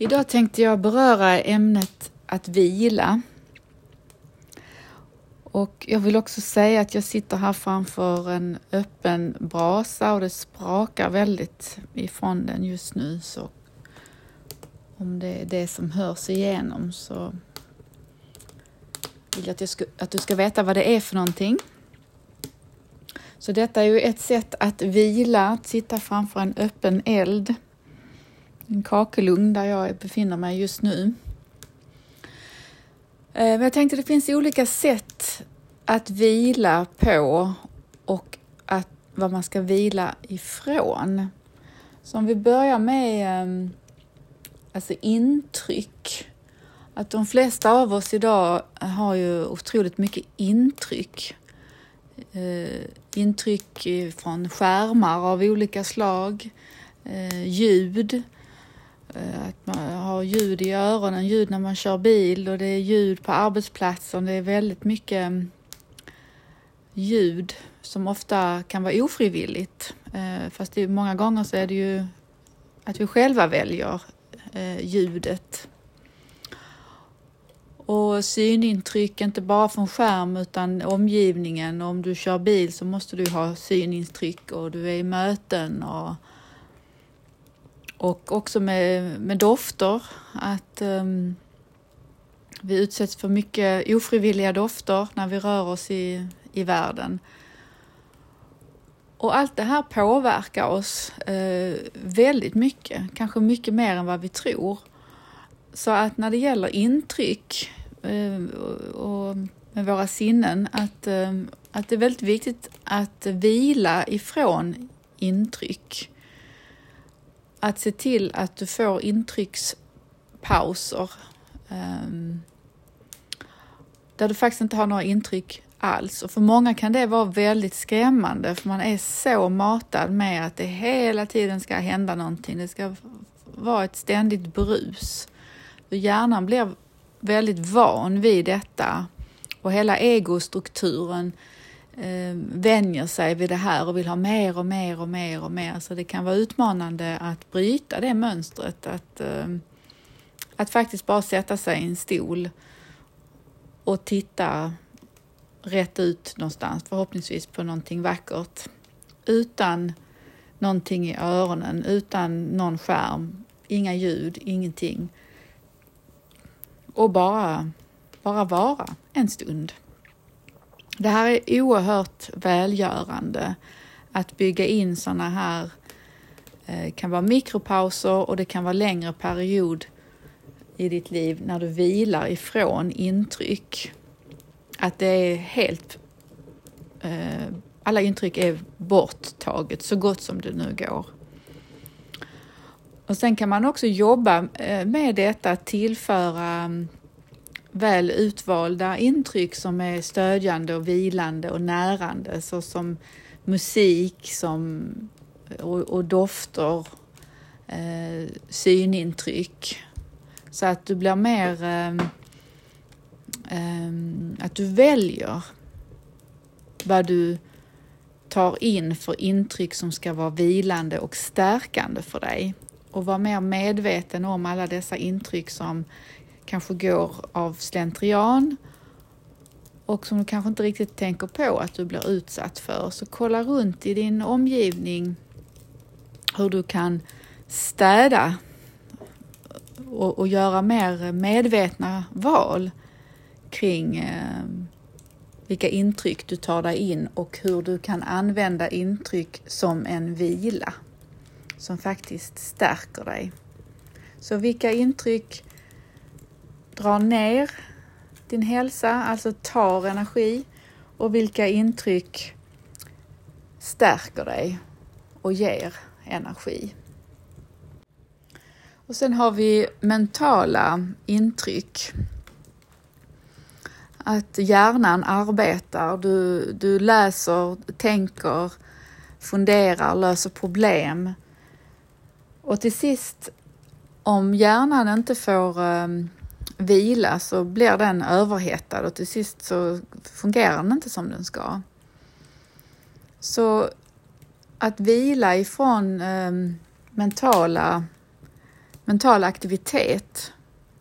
Idag tänkte jag beröra ämnet att vila. Och jag vill också säga att jag sitter här framför en öppen brasa och det sprakar väldigt ifrån den just nu. Så om det är det som hörs igenom så vill jag att, jag ska, att du ska veta vad det är för någonting. Så detta är ju ett sätt att vila, att sitta framför en öppen eld en kakelugn där jag befinner mig just nu. Eh, men jag tänkte det finns olika sätt att vila på och att, vad man ska vila ifrån. Så om vi börjar med ehm, alltså intryck. Att de flesta av oss idag har ju otroligt mycket intryck. Eh, intryck från skärmar av olika slag, eh, ljud, Eh, att man har ljud i öronen, ljud när man kör bil och det är ljud på arbetsplatsen. Det är väldigt mycket mm, ljud som ofta kan vara ofrivilligt. Eh, fast det, många gånger så är det ju att vi själva väljer eh, ljudet. Och synintryck, inte bara från skärm utan omgivningen. Om du kör bil så måste du ha synintryck och du är i möten och och också med, med dofter, att um, vi utsätts för mycket ofrivilliga dofter när vi rör oss i, i världen. Och allt det här påverkar oss eh, väldigt mycket, kanske mycket mer än vad vi tror. Så att när det gäller intryck eh, och med våra sinnen, att, eh, att det är väldigt viktigt att vila ifrån intryck att se till att du får intryckspauser um, där du faktiskt inte har några intryck alls. Och för många kan det vara väldigt skrämmande för man är så matad med att det hela tiden ska hända någonting. Det ska vara ett ständigt brus. Hjärnan blir väldigt van vid detta och hela egostrukturen eh, vänjer sig vid det här och vill ha mer och mer och mer och mer. Så det kan vara utmanande att bryta det mönstret. Att, eh, att faktiskt bara sätta sig i en stol och titta rätt ut någonstans, förhoppningsvis på någonting vackert. Utan någonting i öronen, utan någon skärm, inga ljud, ingenting. Och bara, bara vara en stund. Det här är oerhört välgörande att bygga in sådana här, eh, kan vara mikropauser och det kan vara längre period i ditt liv när du vilar ifrån intryck. Att det är helt, eh, alla intryck är borttaget så gott som det nu går. Och sen kan man också jobba eh, med detta, tillföra mm, väl utvalda intryck som är stödjande och vilande och närande såsom musik som, och, och dofter, eh, synintryck. Så att du blir mer eh, eh, att du väljer vad du tar in för intryck som ska vara vilande och stärkande för dig och var mer medveten om alla dessa intryck som kanske går av slentrian och som du kanske inte riktigt tänker på att du blir utsatt för. Så kolla runt i din omgivning hur du kan städa och, och göra mer medvetna val kring eh, vilka intryck du tar dig in och hur du kan använda intryck som en vila som faktiskt stärker dig. Så vilka intryck drar ner din hälsa, alltså tar energi och vilka intryck stärker dig och ger energi. Och sen har vi mentala intryck. Att hjärnan arbetar, du, du läser, tänker, funderar, löser problem. Och till sist, om hjärnan inte får um, vila så blir den överhettad och till sist så fungerar den inte som den ska. Så att vila ifrån eh, mentala mental aktivitet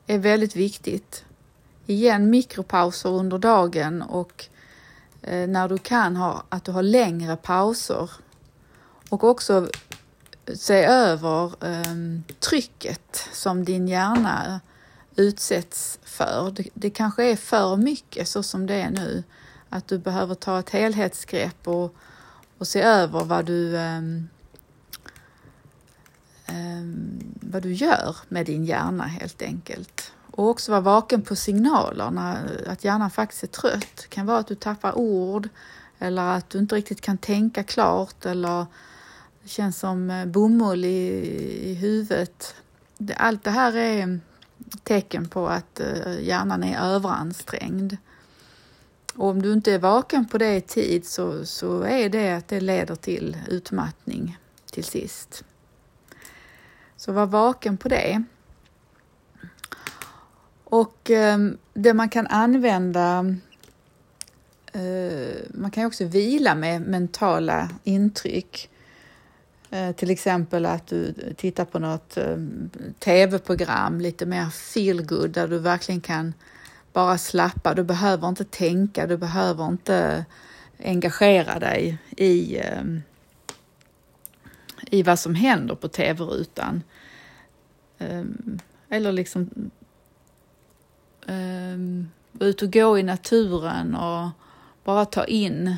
är väldigt viktigt. Igen mikropauser under dagen och eh, när du kan ha att du har längre pauser och också se över eh, trycket som din hjärna utsätts för. Det, det kanske är för mycket så som det är nu. Att du behöver ta ett helhetsgrepp och, och se över vad du, um, um, vad du gör med din hjärna helt enkelt. Och också vara vaken på signalerna, att hjärnan faktiskt är trött. Det kan vara att du tappar ord eller att du inte riktigt kan tänka klart eller det känns som eh, bomull i, i huvudet. Allt det här är tecken på att eh, hjärnan är överansträngd. Och om du inte är vaken på det i tid så, så är det att det leder till utmattning till sist. Så var vaken på det. Och eh, det man kan använda eh, man kan också vila med mentala intryck. Eh, till exempel att du tittar på något eh, tv-program, lite mer feel good där du verkligen kan bara slappa. Du behöver inte tänka, du behöver inte engagera dig i, eh, i vad som händer på tv-rutan. Eller liksom vara ute och gå i naturen och bara ta in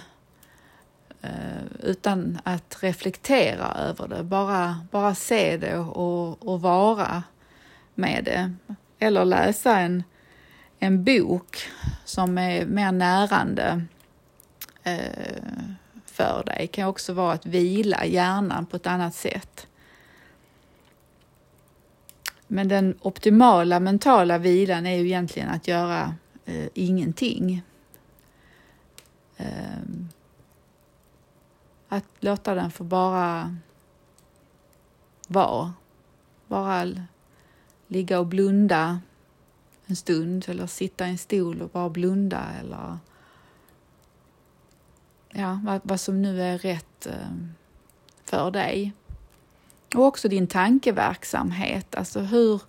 Eh, utan att reflektera över det. Bara, bara se det och, och vara med det. Eller läsa en, en bok som är mer närande eh, för dig. Det kan också vara att vila hjärnan på ett annat sätt. Men den optimala mentala vilan är ju egentligen att göra eh, ingenting. Eh, att låta den få bara vara. Bara ligga och blunda en stund eller sitta i en stol och bara blunda eller ja, vad, vad som nu är rätt eh, för dig. Och också din tankeverksamhet, alltså hur,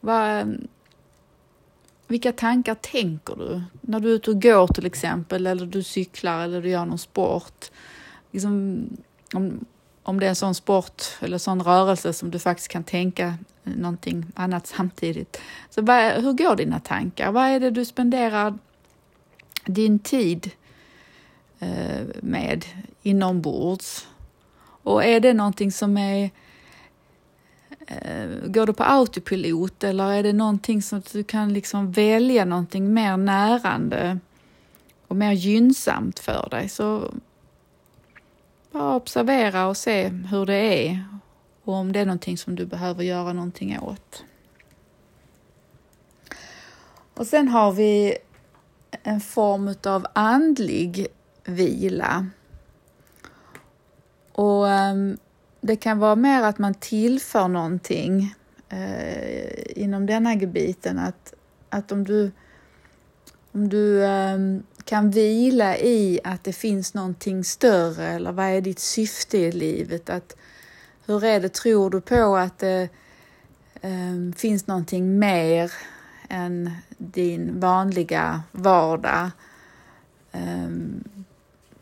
vad, vilka tankar tänker du? När du är ute och går till exempel, eller du cyklar eller du gör någon sport liksom, om, om det är en sån sport eller sån rörelse som du faktiskt kan tänka någonting annat samtidigt. Så vad, hur går dina tankar? Vad är det du spenderar din tid eh, med inombords? Och är det någonting som är eh, Går du på autopilot eller är det någonting som du kan liksom välja någonting mer närande och mer gynnsamt för dig? Så bara observera och se hur det är och om det är någonting som du behöver göra någonting åt. Och sen har vi en form av andlig vila. Och ehm, det kan vara mer att man tillför någonting eh, inom denna gebiten. Att, att om du, om du ehm, kan vila i att det finns någonting större eller vad är ditt syfte i livet? Att, hur är det, tror du på att det um, finns någonting mer än din vanliga vardag? Um,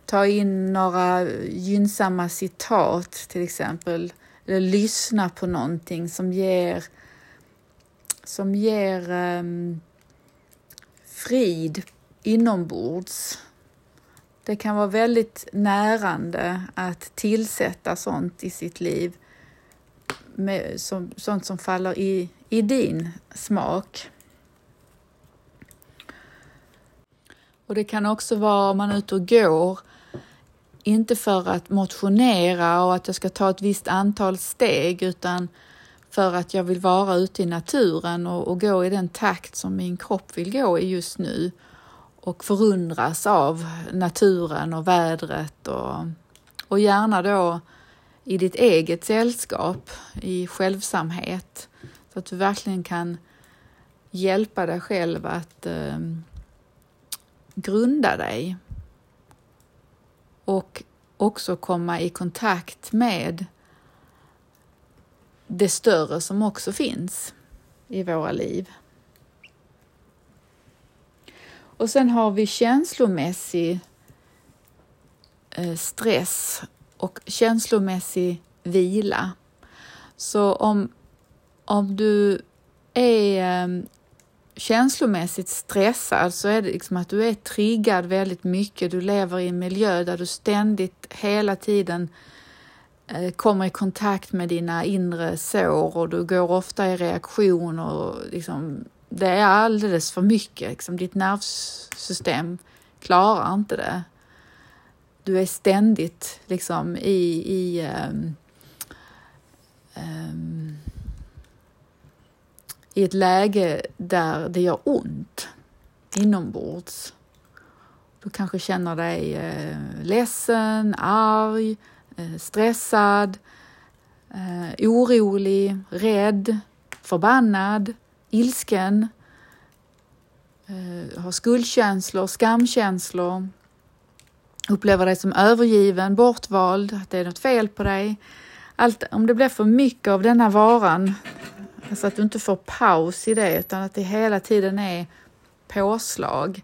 ta in några gynnsamma citat till exempel, eller lyssna på någonting som ger, som ger um, frid inombords. Det kan vara väldigt närande att tillsätta sånt i sitt liv, med, som, sånt som faller i, i din smak. Och det kan också vara om man är ute och går, inte för att motionera och att jag ska ta ett visst antal steg utan för att jag vill vara ute i naturen och, och gå i den takt som min kropp vill gå i just nu och förundras av naturen och vädret och, och gärna då i ditt eget sällskap, i självsamhet, så att du verkligen kan hjälpa dig själv att eh, grunda dig och också komma i kontakt med det större som också finns i våra liv. Och sen har vi känslomässig eh, stress och känslomässig vila. Så om, om du är ehm, känslomässigt stressad så är det liksom att du är triggad väldigt mycket. Du lever i en miljö där du ständigt hela tiden eh, kommer i kontakt med dina inre sår och du går ofta i reaktion och liksom, det är alldeles för mycket. Liksom, ditt nervsystem klarar inte det. Du är ständigt liksom i, i um, um, i ett läge där det gör ont inombords. Du kanske känner dig eh, ledsen, arg, eh, stressad, eh, orolig, rädd, förbannad, ilsken, eh, har skuldkänslor, skamkänslor, upplever dig som övergiven, bortvald, att det är något fel på dig. Allt, om det blir för mycket av denna varan Alltså att du inte får paus i det utan att det hela tiden är påslag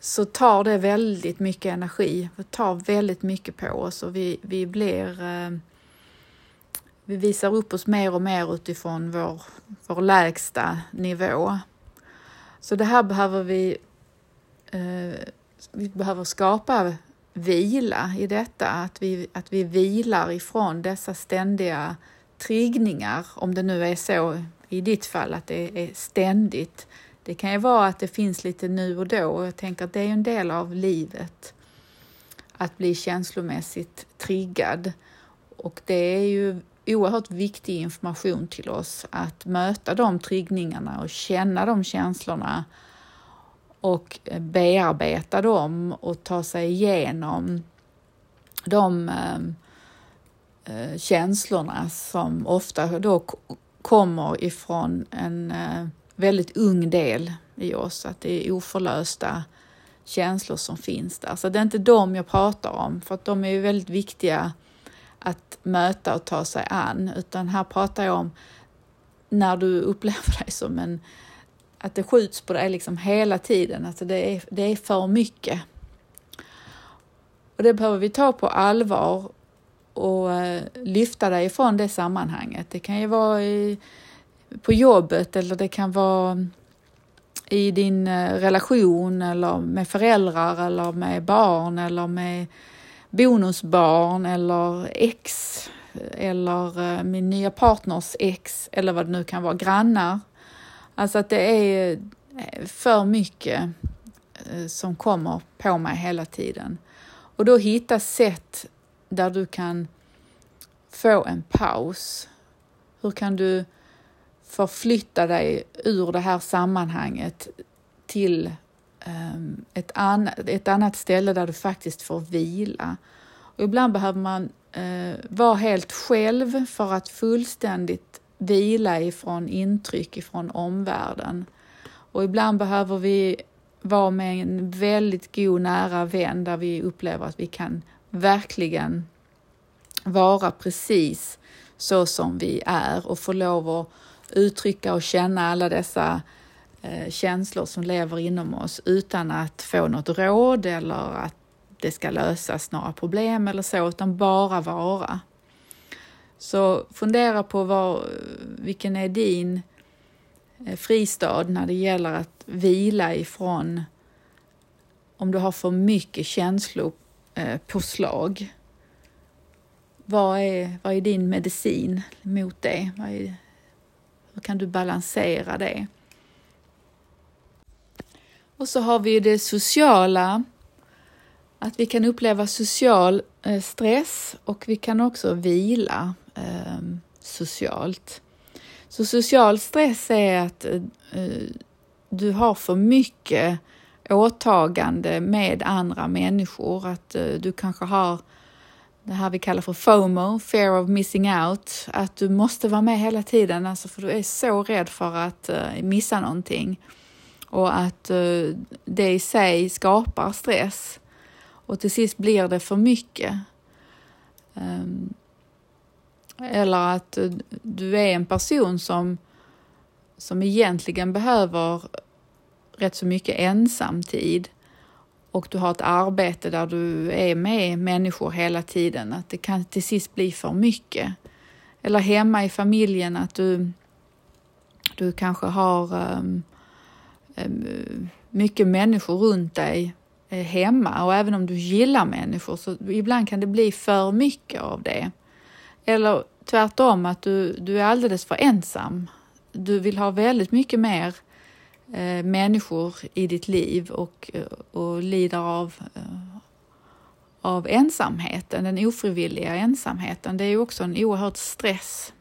så tar det väldigt mycket energi. Det tar väldigt mycket på oss och vi, vi blir eh, vi visar upp oss mer och mer utifrån vår, vår lägsta nivå. Så det här behöver vi, eh, vi behöver skapa vila i detta, att vi, att vi vilar ifrån dessa ständiga triggningar, om det nu är så i ditt fall att det är ständigt. Det kan ju vara att det finns lite nu och då och jag tänker att det är en del av livet att bli känslomässigt triggad. Och det är ju oerhört viktig information till oss att möta de triggningarna och känna de känslorna och bearbeta dem och ta sig igenom de eh, känslorna som ofta då kommer ifrån en eh, väldigt ung del i oss, att det är oförlösta känslor som finns där. Så det är inte dem jag pratar om, för att de är ju väldigt viktiga att möta och ta sig an, utan här pratar jag om när du upplever dig som en att det skjuts på dig liksom hela tiden, alltså det är, det är för mycket. Och det behöver vi ta på allvar och eh, lyfta dig ifrån det sammanhanget. Det kan ju vara i, på jobbet eller det kan vara i din eh, relation eller med föräldrar eller med barn eller med bonusbarn eller ex eller eh, min nya partners ex eller vad det nu kan vara, grannar. Alltså att det är eh, för mycket eh, som kommer på mig hela tiden. Och då hitta sätt där du kan få en paus. Hur kan du förflytta dig ur det här sammanhanget till Ehm, ett, an ett annat ställe där du faktiskt får vila. Och ibland behöver man eh, vara helt själv för att fullständigt vila ifrån intryck ifrån omvärlden. Och ibland behöver vi vara med en väldigt god nära vän där vi upplever att vi kan verkligen vara precis så som vi är och få lov att uttrycka och känna alla dessa eh, Eh, känslor som lever inom oss utan att få något råd eller att det ska lösas några problem eller så, utan bara vara. Så fundera på var, vilken är din eh, fristad när det gäller att vila ifrån om du har för mycket känslopåslag. Eh, vad är, vad är din medicin mot det? Är, hur kan du balansera det? Och så har vi det sociala, att vi kan uppleva social eh, stress och vi kan också vila eh, socialt. Så social stress är att eh, eh, du har för mycket åtagande med andra människor, att eh, du kanske har det här vi kallar för FOMO, fear of missing out, att du måste vara med hela tiden, alltså för du är så rädd för att eh, missa någonting och att eh, det i sig skapar stress och till sist blir det för mycket. Um, Eller att eh, du är en person som, som egentligen behöver rätt så mycket ensamtid och du har ett arbete där du är med människor hela tiden, att det kan till sist bli för mycket. Eller hemma i familjen att du, du kanske har um, Ehm, mycket människor runt dig eh, hemma och även om du gillar människor så ibland kan det bli för mycket av det. Eller tvärtom att du, du är alldeles för ensam. Du vill ha väldigt mycket mer eh, människor i ditt liv och, eh, och lider av, eh, av ensamheten, den ofrivilliga ensamheten. Det är ju också en oerhörd stress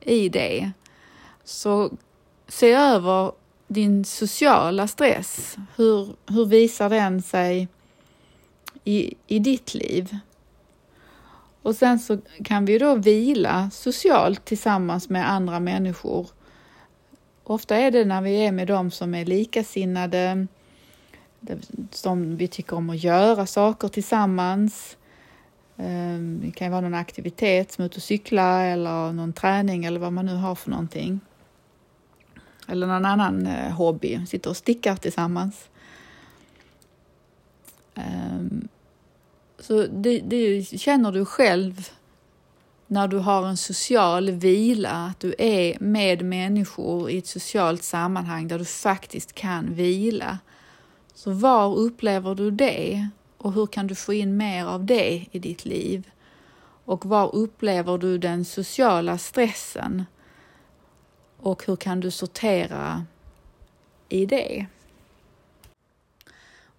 i det. Så se över din sociala stress. Hur, hur visar den sig i, i ditt liv? Och sen så kan vi då vila socialt tillsammans med andra människor Ofta är det när vi är med dem som är likasinnade, som vi tycker om att göra saker tillsammans. Ehm, det kan vara någon aktivitet som ut och cykla eller någon träning eller vad man nu har för någonting. Eller någon annan eh, hobby, sitter och stickar tillsammans. Ehm, så det, det känner du själv när du har en social vila, att du är med människor i ett socialt sammanhang där du faktiskt kan vila. Så var upplever du det och hur kan du få in mer av det i ditt liv? Och var upplever du den sociala stressen? Och hur kan du sortera i det?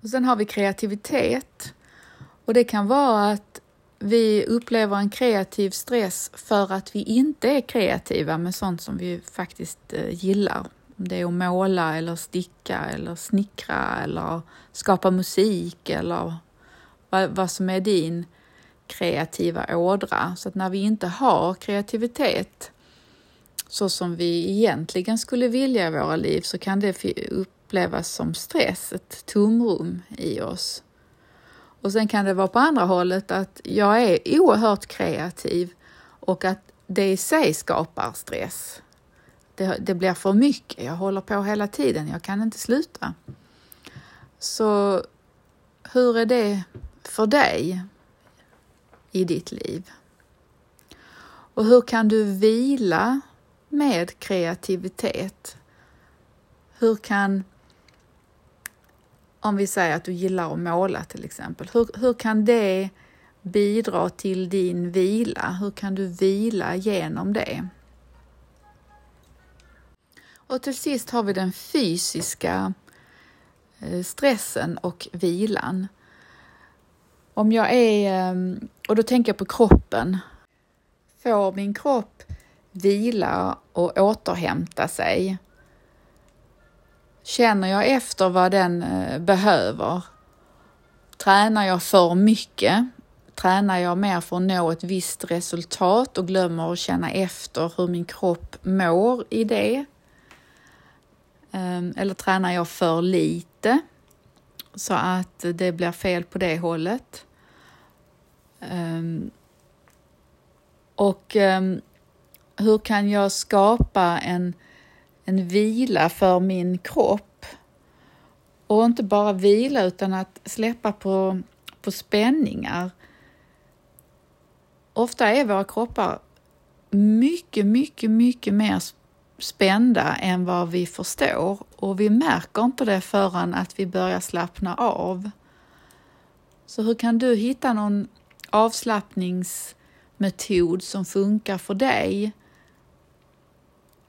Och sen har vi kreativitet. Och det kan vara att vi upplever en kreativ stress för att vi inte är kreativa med sånt som vi faktiskt eh, gillar. Om det är att måla eller sticka eller snickra eller skapa musik eller vad, vad som är din kreativa ådra. Så att när vi inte har kreativitet så som vi egentligen skulle vilja i våra liv så kan det upplevas som stress, ett tomrum i oss. Och sen kan det vara på andra hållet att jag är oerhört kreativ och att det i sig skapar stress. Det, det blir för mycket, jag håller på hela tiden, jag kan inte sluta. Så hur är det för dig i ditt liv? Och hur kan du vila med kreativitet? Hur kan om vi säger att du gillar att måla till exempel, hur, hur kan det bidra till din vila? Hur kan du vila genom det? Och till sist har vi den fysiska eh, stressen och vilan. Om jag är, eh, och då tänker jag på kroppen. Får min kropp vila och återhämta sig Känner jag efter vad den eh, behöver? Tränar jag för mycket? Tränar jag mer för att nå ett visst resultat och glömmer att känna efter hur min kropp mår i det? Ehm, eller tränar jag för lite så att det blir fel på det hållet? Ehm, och ehm, hur kan jag skapa en en vila för min kropp. Och inte bara vila utan att släppa på, på spänningar. Ofta är våra kroppar mycket, mycket, mycket mer spända än vad vi förstår och vi märker inte det förrän att vi börjar slappna av. Så hur kan du hitta någon avslappningsmetod som funkar för dig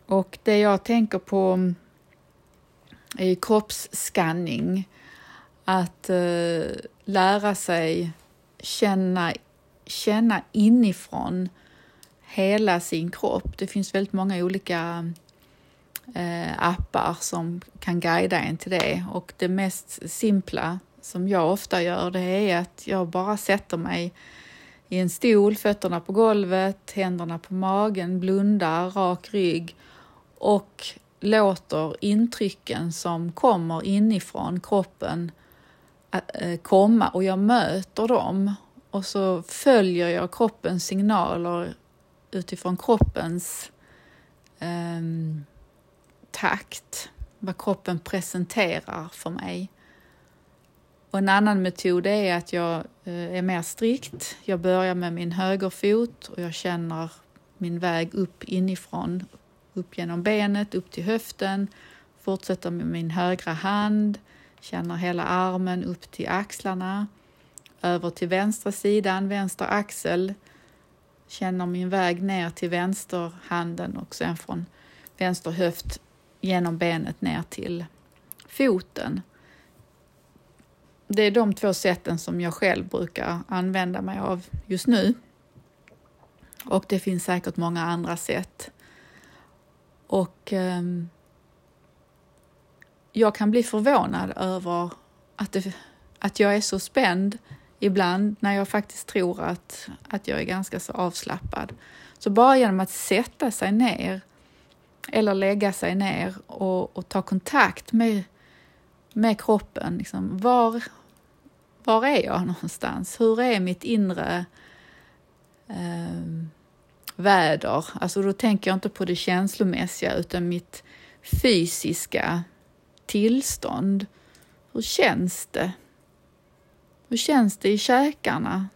och det jag tänker på mm, är kroppsskanning. Att eh, lära sig känna, känna inifrån hela sin kropp. Det finns väldigt många olika eh, appar som kan guida en till det och det mest simpla som jag ofta gör det är att jag bara sätter mig i en stol, fötterna på golvet, händerna på magen, blundar, rak rygg och låter intrycken som kommer inifrån kroppen eh, komma och jag möter dem och så följer jag kroppens signaler utifrån kroppens eh, takt, vad kroppen presenterar för mig. Och en annan metod är att jag eh, är mer strikt. Jag börjar med min högerfot och jag känner min väg upp inifrån, upp genom benet, upp till höften, fortsätter med min högra hand, känner hela armen upp till axlarna, över till vänstra sidan, vänster axel, känner min väg ner till vänsterhanden och sen från vänster höft genom benet ner till foten. Det är de två sätten som jag själv brukar använda mig av just nu. Och det finns säkert många andra sätt. Och eh, jag kan bli förvånad över att, det, att jag är så spänd ibland när jag faktiskt tror att, att jag är ganska så avslappnad. Så bara genom att sätta sig ner eller lägga sig ner och, och ta kontakt med, med kroppen. Liksom, var, var är jag någonstans? Hur är mitt inre eh, väder? Alltså då tänker jag inte på det känslomässiga utan mitt fysiska tillstånd. Hur känns det? Hur känns det i käkarna?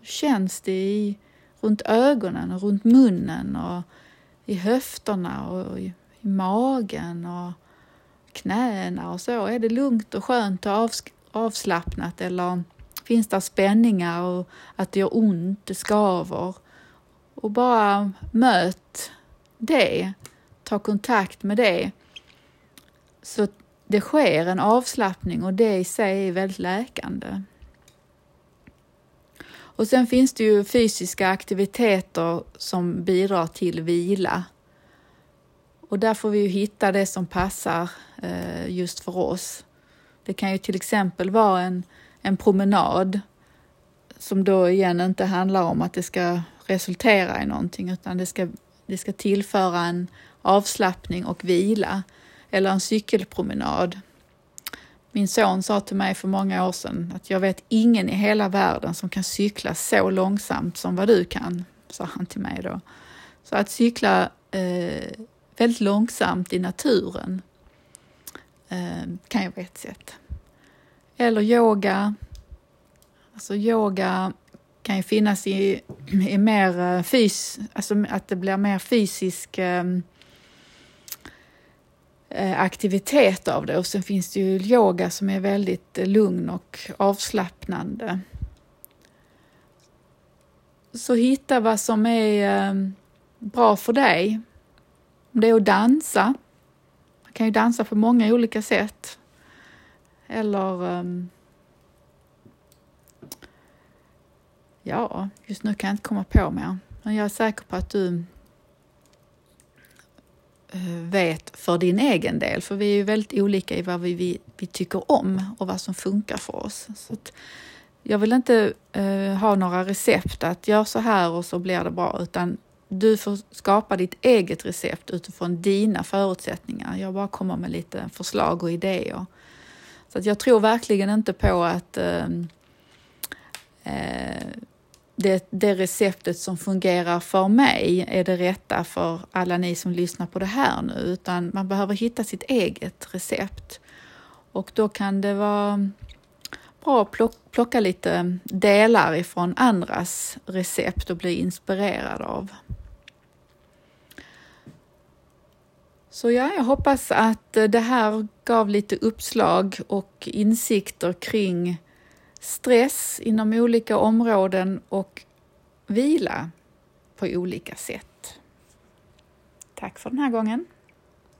Hur känns det i, runt ögonen och runt munnen och i höfterna och i, i magen och knäna och så? Är det lugnt och skönt och avslappnat eller finns det spänningar och att det gör ont, det skaver? Och bara möt det, ta kontakt med det. Så det sker en avslappning och det i sig är väldigt läkande. Och sen finns det ju fysiska aktiviteter som bidrar till vila. Och där får vi ju hitta det som passar eh, just för oss. Det kan ju till exempel vara en, en promenad som då igen inte handlar om att det ska resultera i någonting utan det ska, det ska tillföra en avslappning och vila eller en cykelpromenad. Min son sa till mig för många år sedan att jag vet ingen i hela världen som kan cykla så långsamt som vad du kan, sa han till mig då. Så att cykla eh, väldigt långsamt i naturen eh, kan ju vara ett sätt. Eller yoga. Alltså yoga kan ju finnas i, i mer eh, fys, alltså att det blir mer fysisk ehm, eh, aktivitet av det och sen finns det ju yoga som är väldigt eh, lugn och avslappnande. Så hitta vad som är eh, bra för dig. Om det är att dansa. Man kan ju dansa på många olika sätt. Eller ehm, Ja, just nu kan jag inte komma på mer. Men jag är säker på att du eh, vet för din egen del, för vi är ju väldigt olika i vad vi, vi, vi tycker om och vad som funkar för oss. Så jag vill inte uh, ha några recept att gör så här och så blir det bra, utan du får skapa ditt eget recept utifrån dina förutsättningar. Jag bara kommer med lite förslag och idéer. Så att jag tror verkligen inte på att uh, uh, det, det receptet som fungerar för mig är det rätta för alla ni som lyssnar på det här nu, utan man behöver hitta sitt eget recept. Och då kan det vara bra att plocka lite delar ifrån andras recept och bli inspirerad av. Så ja, jag hoppas att det här gav lite uppslag och insikter kring stress inom olika områden och vila på olika sätt. Tack för den här gången.